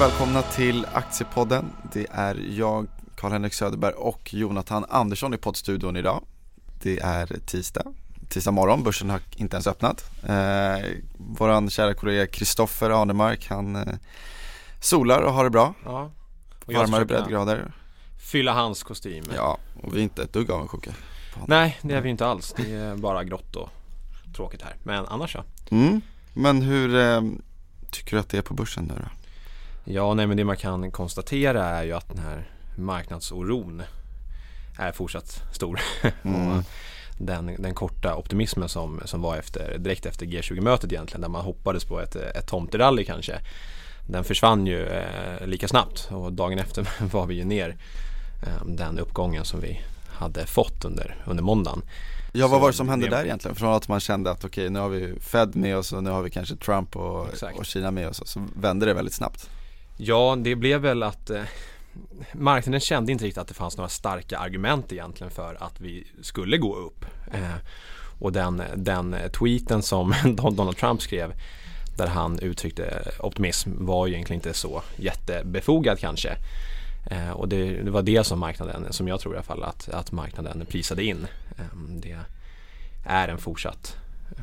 Och välkomna till Aktiepodden. Det är jag, Karl-Henrik Söderberg och Jonathan Andersson i poddstudion idag. Det är tisdag, tisdag morgon, börsen har inte ens öppnat. Eh, våran kära kollega Kristoffer Anemark, han eh, solar och har det bra. Ja. Och Varmare breddgrader. Fylla hans kostym. Ja, och vi är inte ett dugg avundsjuka. Nej, det är vi inte alls. Det är bara grått och tråkigt här. Men annars så. Mm. Men hur eh, tycker du att det är på börsen nu då? Ja, nej men det man kan konstatera är ju att den här marknadsoron är fortsatt stor. Mm. och den, den korta optimismen som, som var efter, direkt efter G20-mötet egentligen, där man hoppades på ett, ett tomterally kanske. Den försvann ju eh, lika snabbt och dagen efter var vi ju ner eh, den uppgången som vi hade fått under, under måndagen. Ja vad var det som hände där egentligen? Från att man kände att okej nu har vi Fed med oss och nu har vi kanske Trump och, och Kina med oss så vände det väldigt snabbt. Ja, det blev väl att eh, marknaden kände inte riktigt att det fanns några starka argument egentligen för att vi skulle gå upp. Eh, och den, den tweeten som Donald Trump skrev där han uttryckte optimism var ju egentligen inte så jättebefogad kanske. Eh, och det, det var det som marknaden, som jag tror i alla fall att, att marknaden prisade in. Eh, det är en fortsatt eh,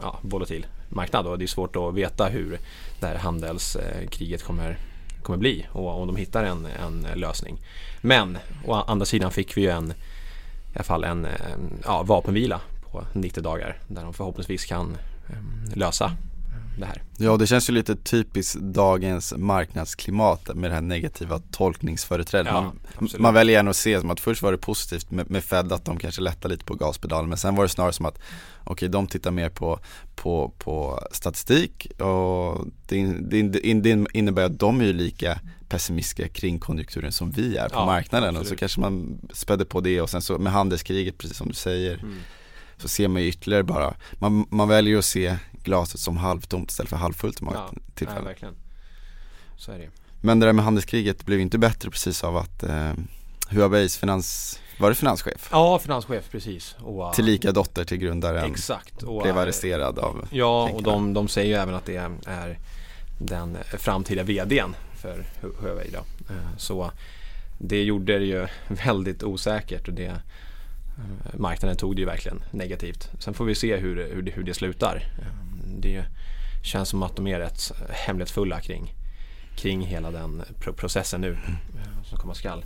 ja, volatil marknad och det är svårt att veta hur det här handelskriget eh, kommer, kommer bli och om de hittar en, en lösning. Men å andra sidan fick vi ju en, i alla fall en, en ja, vapenvila på 90 dagar där de förhoppningsvis kan eh, lösa det här. Ja det känns ju lite typiskt dagens marknadsklimat med det här negativa tolkningsföreträdet. Ja, man, absolut. man väljer gärna att se som att först var det positivt med, med Fed att de kanske lättar lite på gaspedalen men sen var det snarare som att okej de tittar mer på, på, på statistik och det, det, det innebär att de är ju lika pessimistiska kring konjunkturen som vi är på Ja, marknaden och så absolut. kanske man spädde på det och sen så med handelskriget precis som du säger Mm. Så ser man ju ytterligare bara, man, man väljer ju att se glaset som halvtomt istället för halvfullt i många Ja, tillfällen. Ja, verkligen. Så är det. Men det där med handelskriget blev inte bättre precis av att eh, Huaweis finans, var det finanschef? Ja, finanschef precis. Och, Tillika dotter till grundaren Exakt. Och, blev eh, arresterad av Ja, och de, de säger ju även att det är den framtida VDn för Hu- Huawei då. Eh, Så det gjorde det ju väldigt osäkert och det eh, marknaden tog det ju verkligen negativt. Sen får vi se hur, det- hur, det, hur det slutar. Det känns som att de är rätt hemlighetsfulla kring, kring hela den pro- processen nu eh, som komma skall.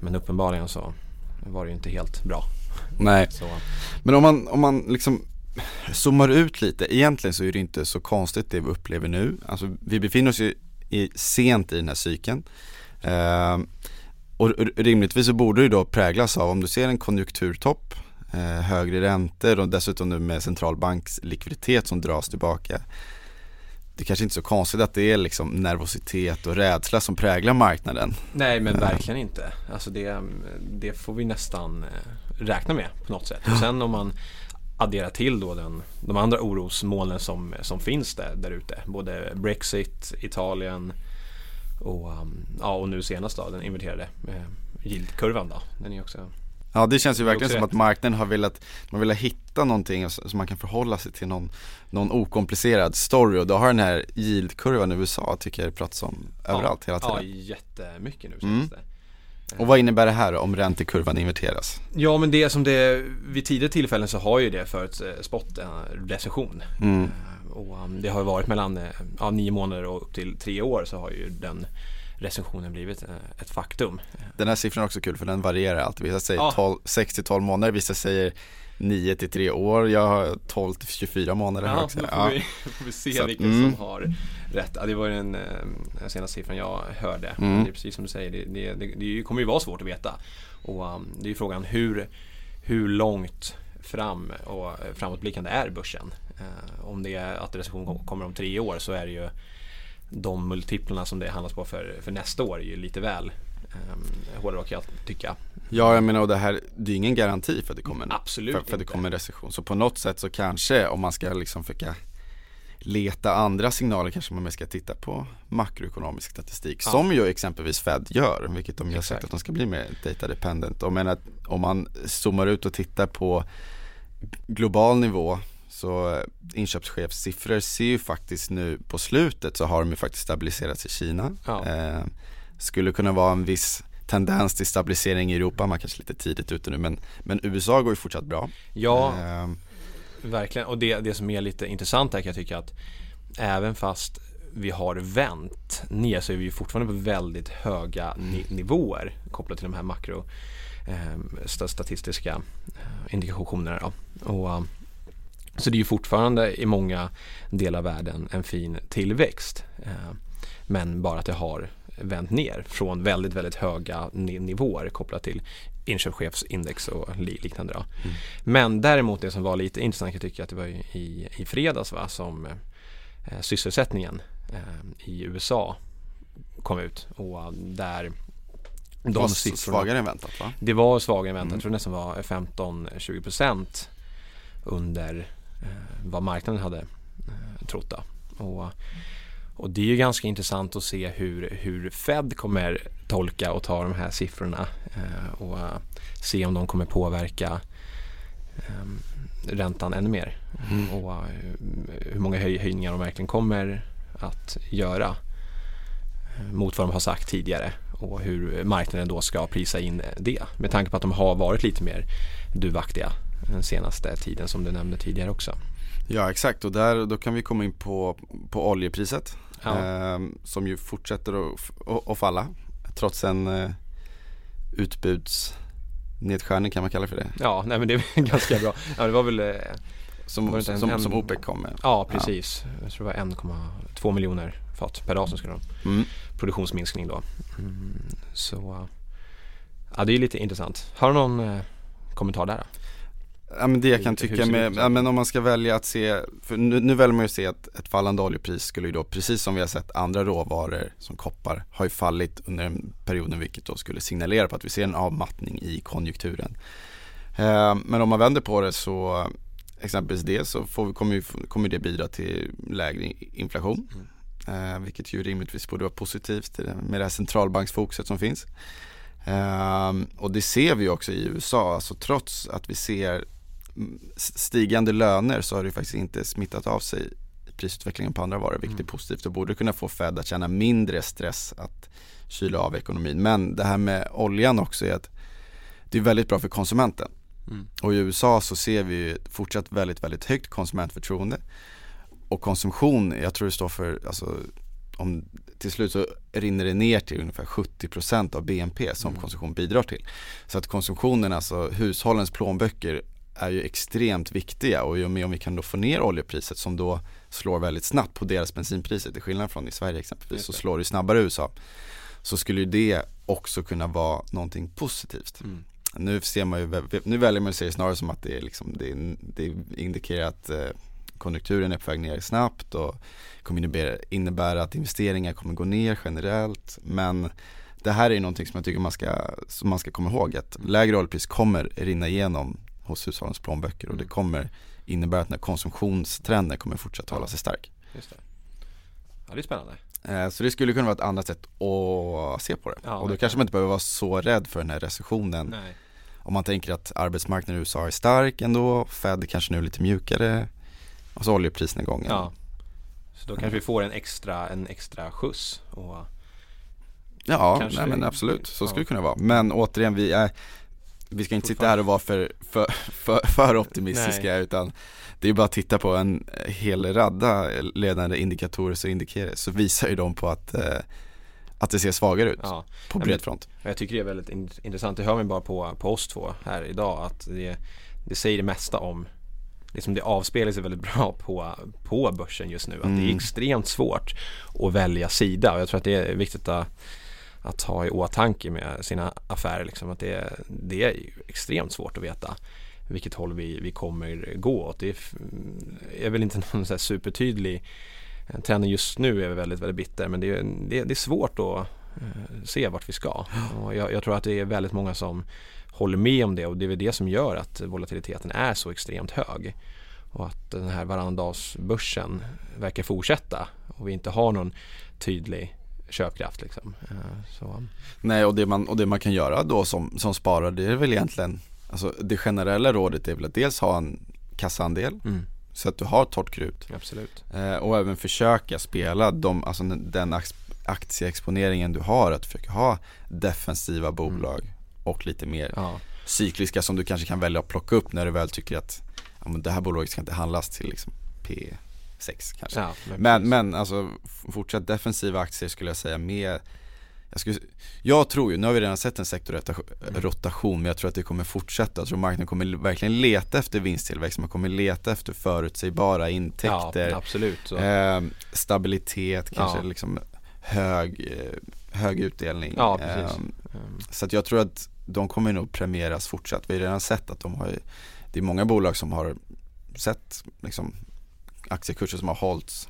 Men uppenbarligen så var det ju inte helt bra. Nej, Så, men om man, om man liksom zoomar ut lite, egentligen så är det inte så konstigt det vi upplever nu. Alltså vi befinner oss ju i, sent i den här cykeln. Eh, och rimligtvis så borde det då präglas av, om du ser en konjunkturtopp, eh, högre räntor och dessutom nu med centralbanks likviditet som dras tillbaka. Det kanske inte är så konstigt att det är liksom nervositet och rädsla som präglar marknaden. Nej men Ja. verkligen inte. Alltså det, det får vi nästan eh, räkna med på något sätt. Och sen om man adderar till då den, de andra orosmolnen som, som finns där, där ute. Både Brexit, Italien och, um, ja, och nu senast då den inverterade eh, yieldkurvan då. Den är också Ja det känns ju Det verkligen som rätt. att marknaden har velat, man vill hitta någonting som man kan förhålla sig till någon, någon okomplicerad story och då har den här yieldkurvan i USA tycker jag det pratas om överallt hela Ja, tiden. jättemycket nu Mm. senaste. Och vad innebär det här då, om räntekurvan inverteras? Ja men det som det, vid tidigare tillfällen så har ju det för ett eh, en recession. Mm. Och um, det har varit mellan eh, ja, nio månader och upp till tre år så har ju den recensionen blivit eh, ett faktum. Den här siffran är också kul för den varierar alltid. Vissa säger Ja. 12, 6 till 12 månader, vissa säger 9 till 3 år, jag har 12 till 24 månader Ja, också. då får, Ja. vi, får vi se Så vilken mm. som har rätt. Ja, det var den, eh, den senaste siffran jag hörde. Mm. Det är precis som du säger, det, det, det, det kommer ju vara svårt att veta. Och um, det är ju frågan hur, hur långt fram och framåtblickande är börsen? Eh, om det är att recession kom- kommer om tre år så är det ju de multiplarna som det handlas på för, för nästa år är ju lite väl eh, hårdare kan jag tycka. ja, jag menar och det här, det är ingen garanti för att det kommer Absolut för, för att det kommer en recession. Så på något sätt så kanske om man ska liksom försöka leta andra signaler kanske man mer ska titta på makroekonomisk statistik Ja. som ju exempelvis Fed gör, vilket de har sagt att de ska bli mer data dependent. Och men att om man zoomar ut och tittar på global nivå Så inköpschefssiffror ser ju faktiskt nu på slutet så har de ju faktiskt stabiliserats i Kina. Ja. Eh, skulle kunna vara en viss tendens till stabilisering i Europa, man kanske är lite tidigt ute nu men, men USA går ju fortsatt bra. Ja, Eh, verkligen. Och det, det som är lite intressant här kan jag tycka att även fast vi har vänt ner så är vi ju fortfarande på väldigt höga ni- nivåer kopplat till de här makro eh, sta- statistiska eh, indikationerna. Då. Och, eh, så det är ju fortfarande i många delar av världen en fin tillväxt. Eh, men bara att det har vänt ner från väldigt, väldigt höga ni- nivåer kopplat till inköpschefsindex och li- liknande. Mm. Men däremot det som var lite intressant jag tycker att det var i, i fredags va, som eh, sysselsättningen eh, i USA kom ut och eh, där det de var siffrorna svagare än väntat va? det var svagare än väntat. Mm. Jag tror det nästan var 15-20% under vad marknaden hade eh, trott. Och, och det är ju ganska intressant att se hur, hur Fed kommer tolka och ta de här siffrorna eh, och eh, se om de kommer påverka eh, räntan ännu mer. Mm. Och eh, hur många höj- höjningar de verkligen kommer att göra eh, mot vad de har sagt tidigare och hur marknaden då ska prisa in det med tanke på att de har varit lite mer duvaktiga den senaste tiden som du nämnde tidigare också. Ja exakt och där, då kan vi komma in på, på oljepriset Ja. eh, som ju fortsätter att, falla trots en eh, utbudsnedskärning kan man kalla för det. Ja, nej men det är ganska bra. Ja, det var väl, eh, Som, Var som, en- som OPEC kom med. ja precis. Jag tror det var 1,2 miljoner fat per dag som skulle ha Mm. produktionsminskning då. Mm, så ja, det är lite intressant. Har du någon eh, kommentar där? Då? Ja men det jag kan tycka med, ut? ja, men om man ska välja att se, för nu, nu väljer man ju att se att ett fallande oljepris skulle ju då, precis som vi har sett andra råvaror som koppar, har ju fallit under en perioden vilket då skulle signalera på att vi ser en avmattning i konjunkturen. Eh, men om man vänder på det så, exempelvis det så får vi, kommer, kommer det bidra till lägre inflation. Eh, vilket ju rimligtvis borde vara positivt med det här centralbanksfokuset som finns. Ehm, och det ser vi också i USA, alltså trots att vi ser stigande löner så har det faktiskt inte smittat av sig prisutvecklingen på andra varor, vilket Mm. är positivt och borde kunna få Fed att känna mindre stress att kyla av ekonomin. Men det här med oljan också är att det är väldigt bra för konsumenten. Mm. Och i USA så ser vi fortsatt väldigt, väldigt högt konsumentförtroende. Och konsumtion, jag tror det står för, alltså om till slut så rinner det ner till ungefär 70% av BNP som Mm. konsumtion bidrar till. Så att konsumtionen, alltså hushållens plånböcker är ju extremt viktiga och i och med om vi kan då få ner oljepriset som då slår väldigt snabbt på deras bensinpriser till skillnad från i Sverige exempelvis så slår det snabbare i USA. Så skulle ju det också kunna vara någonting positivt. Mm. Nu ser man ju, nu väljer man att se det snarare som att det, är liksom, det, det indikerar att eh, konjunkturen är på väg ner snabbt och kommer innebära, att investeringar kommer gå ner generellt. Men det här är någonting som jag tycker man ska, som man ska komma ihåg att lägre oljepris kommer rinna igenom hos hushållens plånböcker och det kommer innebära att den här konsumtionstrenden kommer fortsätta hålla sig stark. Just det. Ja, det är spännande. Eh, Så det skulle kunna vara ett annat sätt att se på det. Ja, och då kanske man inte behöver vara så rädd för den här recessionen Nej. om man tänker att arbetsmarknaden i USA är stark ändå, Fed kanske nu är lite mjukare och så oljeprisnedgången. Ja. Så då kanske vi får en extra, en extra skjuts. Och, Ja, nej men absolut, så ja. skulle det kunna vara. Men återigen, vi är vi ska inte sitta här och vara för, för, för, för optimistiska Nej. utan det är bara att titta på en hel radda ledande indikatorer så, indikerar, så visar ju de på att, eh, att det ser svagare ut ja. på bred front. Jag tycker det är väldigt in- intressant. Det hör man bara på, på oss två här idag. Att det, det säger det mesta om liksom det avspeglar sig väldigt bra på, på börsen just nu. Att det är Mm. extremt svårt att välja sida. Och jag tror att det är viktigt att, att ha i åtanke med sina affärer. Liksom, att det, det är extremt svårt att veta vilket håll vi, vi kommer gå åt. Det är, väl inte någon så supertydlig Trenden just nu är väldigt, väldigt bitter men det är, det, det är svårt att eh, se vart vi ska. Och jag, jag tror att det är väldigt många som håller med om det och det är väl det som gör att volatiliteten är så extremt hög. Och att den här varannandagsbörsen verkar fortsätta och vi inte har någon tydlig köpkraft. Liksom. Eh, Så, Nej och det man, och det man kan göra då som, som sparare det är väl egentligen Alltså det generella rådet är väl att dels ha en kassaandel mm, så att du har torrt krut. Absolut. Eh, och även försöka spela de, alltså den aktieexponeringen du har, att försöka ha defensiva mm. bolag mm. och lite mer ja. cykliska som du kanske kan välja att plocka upp när du väl tycker att ja, men det här bolaget ska inte handlas till liksom P6 kanske. Ja, men, men, men alltså fortsatt defensiva aktier skulle jag säga med jag, skulle, jag tror ju, nu har vi redan sett en sektorrotation men jag tror att det kommer fortsätta. Jag tror marknaden kommer verkligen leta efter vinsttillväxt, man kommer leta efter förutsägbara intäkter. Ja, absolut. Eh, stabilitet, kanske ja. liksom hög, eh, hög utdelning. Ja, eh, så att jag tror att de kommer nog premieras fortsatt. Vi har redan sett att de har, det är många bolag som har sett liksom, aktiekurser som har hållits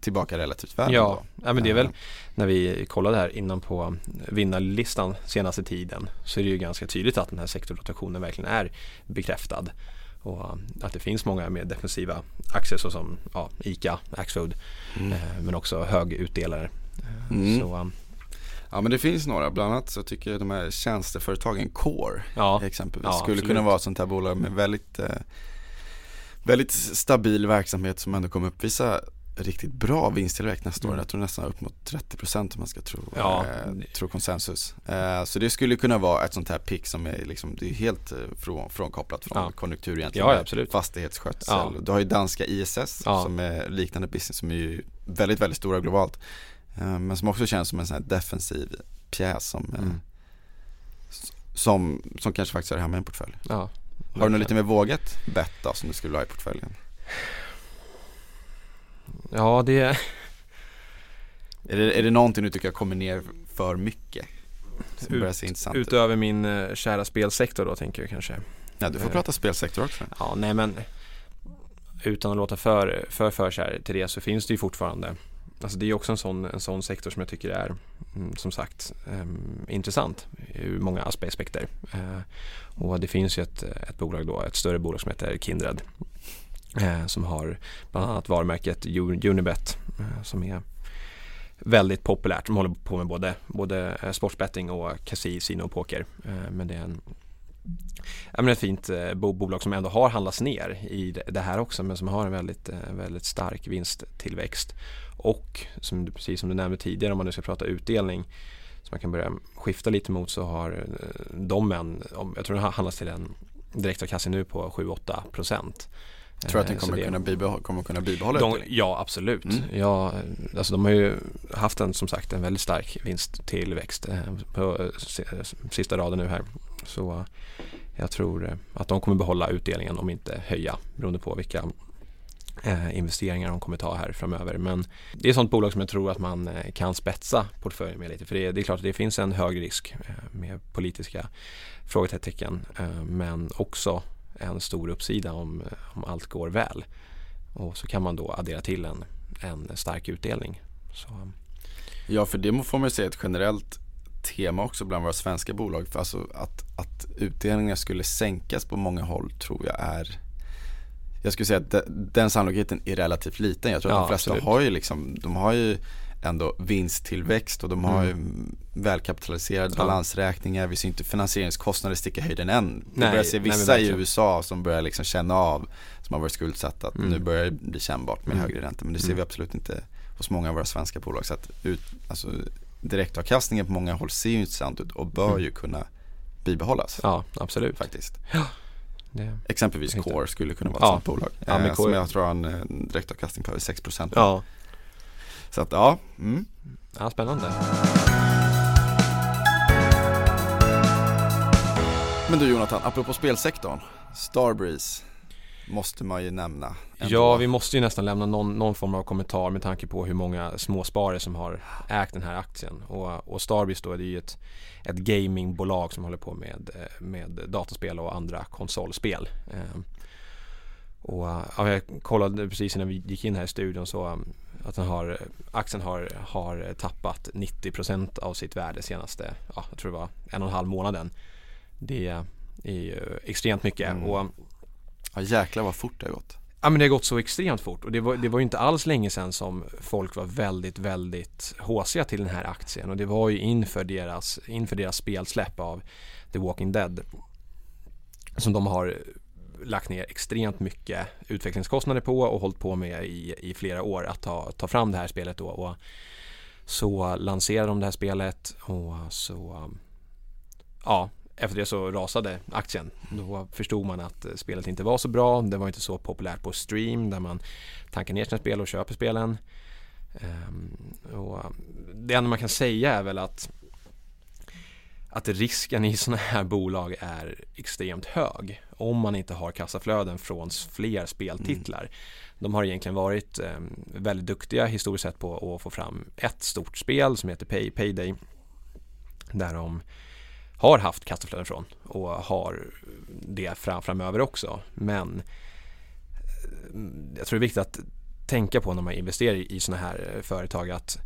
tillbaka relativt väl. Ja, ja men det är väl när vi kollade här innan på vinnarlistan senaste tiden så är det ju ganska tydligt att den här sektorrotationen verkligen är bekräftad. Och att det finns många mer defensiva aktier såsom ja, ICA, Axfood mm. eh, men också högutdelare. Eh, mm. Så, Ja men det finns några, bland annat så tycker jag de här tjänsteföretagen Core ja, exempelvis ja, skulle absolut. kunna vara ett sånt här bolag med väldigt eh, Väldigt stabil verksamhet som ändå kommer uppvisa riktigt bra vinsttillväxt nästa år. Mm. Jag tror nästan upp mot 30% om man ska tro, ja. eh, tro konsensus. Eh, så det skulle kunna vara ett sånt här pick som är, liksom, det är helt eh, från, frånkopplat från ja. konjunktur egentligen. Ja, absolut. Fastighetsskötsel. Ja. Du har ju danska ISS som är liknande business som är väldigt, väldigt stora globalt. Eh, men som också känns som en sån här defensiv pjäs som, eh, mm. som, som kanske faktiskt är hemma i en portfölj. Ja, har du något lite mer vågat bett då som du skulle ha i portföljen? Ja, det... Är det, är det någonting du tycker kommer ner för mycket? Ut, Utöver min uh, kära spelsektor då tänker jag kanske. Ja, du får uh, prata spelsektor också. Ja, nej men utan att låta för, för förkär till det så finns det ju fortfarande Alltså det är också en sån, en sån sektor som jag tycker är mm, som sagt ehm, intressant ur många aspekter. Eh, och det finns ju ett, ett bolag då, ett större bolag som heter Kindred eh, som har bland annat varumärket Unibet eh, som är väldigt populärt. De håller på med både, både eh, sportsbetting och kasino och poker. Eh, men det är en Ja, men ett fint eh, bolag som ändå har handlats ner i det här också men som har en väldigt, eh, väldigt stark vinsttillväxt. Och som, precis som du nämnde tidigare om man nu ska prata utdelning som man kan börja skifta lite mot så har eh, de en, jag tror den handlas till en direktavkastning nu på 7-8 procent. Tror du att den kommer, det, kunna, bibehålla, kommer kunna bibehålla de, Ja, absolut. Mm. Ja, alltså de har ju haft en, som sagt, en väldigt stark vinsttillväxt eh, på eh, sista raden nu här. Så jag tror eh, att de kommer behålla utdelningen om inte höja beroende på vilka investeringar de kommer ta här framöver. Men det är ett sånt bolag som jag tror att man kan spetsa portföljen med lite. För det är, det är klart att det finns en hög risk med politiska frågetecken men också en stor uppsida om, om allt går väl. Och så kan man då addera till en, en stark utdelning. Så. Ja, för det får man säga ett generellt tema också bland våra svenska bolag. För alltså att, att utdelningar skulle sänkas på många håll tror jag är jag skulle säga att den sannolikheten är relativt liten. Jag tror att ja, de flesta absolut. har ju liksom, de har ju ändå vinsttillväxt och de har ju mm. välkapitaliserade ja. balansräkningar. Vi ser inte finansieringskostnader sticka höjden än. Vi börjar se vissa nej, i USA som börjar liksom känna av, som har varit skuldsatta, att mm. nu börjar det bli kännbart med mm. högre ränta. Men det ser vi mm. absolut inte hos många av våra svenska bolag. Så att ut, alltså, direktavkastningen på många håll ser ju intressant ut och bör mm. ju kunna bibehållas. Ja, absolut. Faktiskt. Ja. Det Exempelvis Core skulle kunna vara ett ja. sånt bolag. Ja, eh, som jag tror har en direktavkastning på över 6% Ja, så att ja. Mm. Ja, spännande. Men du Jonathan, apropå spelsektorn, Starbreeze måste man ju nämna. Ändå. Ja, vi måste ju nästan lämna någon, någon, form av kommentar med tanke på hur många småsparare som har ägt den här aktien. Och, och Starbreeze då, det är ju ett, ett gamingbolag som håller på med, med dataspel och andra konsolspel. Eh, och ja, jag kollade precis innan vi gick in här i studion så att den har, aktien har, har tappat 90% av sitt värde senaste, ja, jag tror det var en och en halv månaden. Det är ju extremt mycket. Mm. Och, ja jäklar vad fort det har gått. Ja men det har gått så extremt fort och det var, det var ju inte alls länge sedan som folk var väldigt, väldigt håsiga till den här aktien och det var ju inför deras, inför deras spelsläpp av The Walking Dead som de har lagt ner extremt mycket utvecklingskostnader på och hållit på med i, i flera år att ta, ta fram det här spelet då. Och så lanserade de det här spelet och så ja, efter det så rasade aktien. Då förstod man att spelet inte var så bra. Det var inte så populärt på stream där man tankar ner sina spel och köper spelen. Ehm, och det enda man kan säga är väl att att risken i sådana här bolag är extremt hög om man inte har kassaflöden från fler speltitlar. Mm. De har egentligen varit eh, väldigt duktiga historiskt sett på att få fram ett stort spel som heter Pay, Payday där de har haft kassaflöden från och har det fram, framöver också. Men eh, jag tror det är viktigt att tänka på när man investerar i sådana här företag att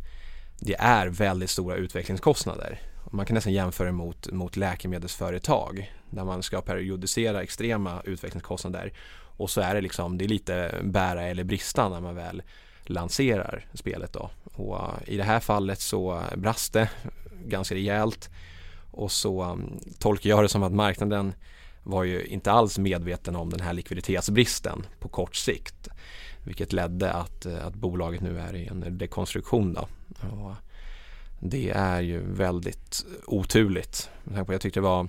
det är väldigt stora utvecklingskostnader man kan nästan jämföra mot, mot läkemedelsföretag där man ska periodisera extrema utvecklingskostnader och så är det liksom, det är lite bära eller brista när man väl lanserar spelet då. Och eh, i det här fallet så brast det ganska rejält och så mm, tolkar jag det som att marknaden var ju inte alls medveten om den här likviditetsbristen på kort sikt. Vilket ledde att, eh, att bolaget nu är i en dekonstruktion. Då. Och det är ju väldigt oturligt. Jag tyckte det var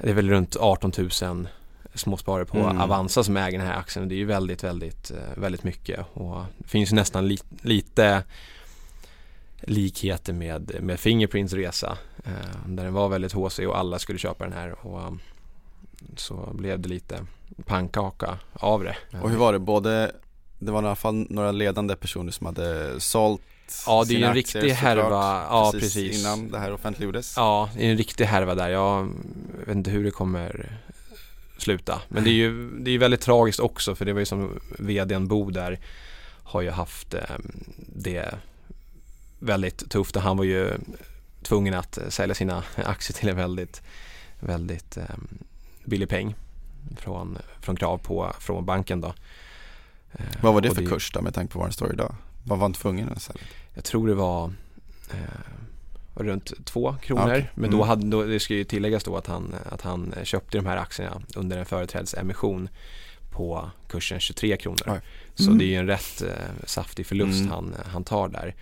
det är väl runt 18 000 småsparare på mm. Avanza som äger den här aktien. Det är ju väldigt, väldigt, eh, väldigt mycket och det finns nästan li lite likheter med, med Fingerprints resa eh, där den var väldigt HC och alla skulle köpa den här och um, så blev det lite pannkaka av det. Och hur var det? Både, det var i alla fall några ledande personer som hade sålt Ja, det är ju en riktig härva. Ja, precis, precis. Innan det här offentliggjordes. Ja, det är en riktig härva där. Jag vet inte hur det kommer sluta. Men det är ju det är väldigt tragiskt också för det var ju som vdn Bo där har ju haft eh, det väldigt tufft och han var ju tvungen att sälja sina aktier till en väldigt, väldigt eh, billig peng från, från krav på från banken då. Vad var det för det, kurs då med tanke på vad den står idag? Vad var han tvungen att sälja? Jag tror det var eh, runt två kronor. Okay. Mm. Men då mm. hade, då, det ska ju tilläggas då att han, att han köpte de här aktierna under en företrädesemission på kursen 23 kronor. Mm. Så det är ju en rätt eh, saftig förlust mm. han, han tar där.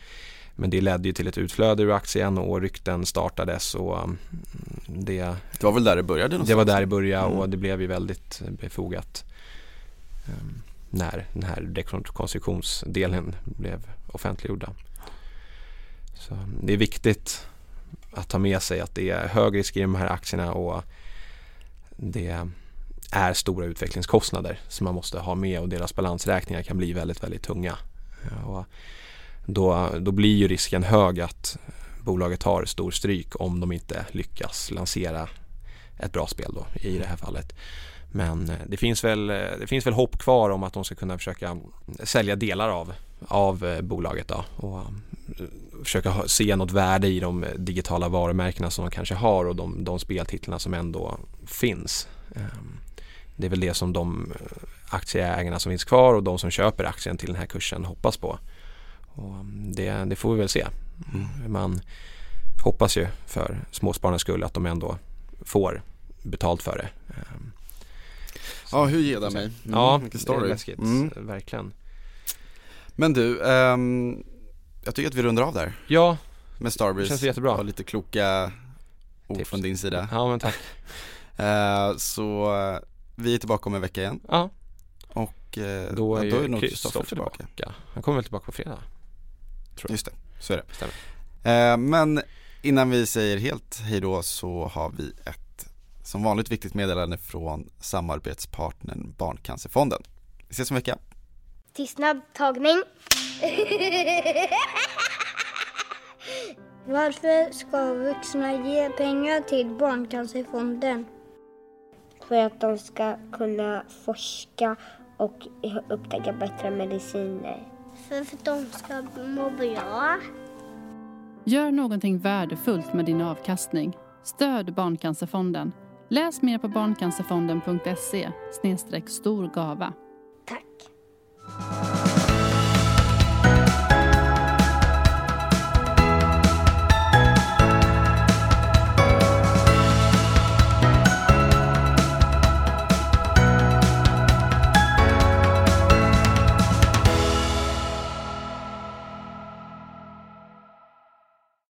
Men det ledde ju till ett utflöde ur aktien och rykten startades och mm, det Det var väl där det började? Någonstans. Det var där det började och mm. det blev ju väldigt befogat. När den här rekonstruktionsdelen blev offentliggjorda. Så det är viktigt att ta med sig att det är hög risk i de här aktierna och det är stora utvecklingskostnader som man måste ha med och deras balansräkningar kan bli väldigt, väldigt tunga. Och då, då blir ju risken hög att bolaget tar stor stryk om de inte lyckas lansera ett bra spel då i det här fallet. Men eh, det finns, väl, eh, det finns väl hopp kvar om att de ska kunna försöka sälja delar av, av eh, bolaget då och försöka se något värde i de digitala varumärkena som de kanske har och de, de speltitlarna som ändå finns. Ehm, det är väl det som de aktieägarna som finns kvar och de som köper aktien till den här kursen hoppas på. Och mm, det, det får vi väl se. Mm. Man hoppas ju för småspararnas skull att de ändå får betalt för det. Ja, hur ger det mig? Mm, ja, mycket story. det är läskigt, mm. verkligen. Men du, um, jag tycker att vi rundar av där. Ja, med Starbreeze. Känns jättebra. Och lite kloka ord Tips. från din sida. Ja, men tack. uh, så uh, vi är tillbaka om en vecka igen. Ja. Och uh, då är, ja, då är nog Kristoffer tillbaka. tillbaka. Han kommer väl tillbaka på fredag? Tror jag. Just det, så är det. men innan vi säger helt hejdå så har vi ett som vanligt viktigt meddelande från samarbetspartnern Barncancerfonden. Vi ses om en vecka. Tystnadtagning. Varför ska vuxna ge pengar till Barncancerfonden? För att de ska kunna forska och upptäcka bättre mediciner. För att de ska må bra. Gör någonting värdefullt med din avkastning. Stöd Barncancerfonden Läs mer på barncancerfonden.se storgava. Tack.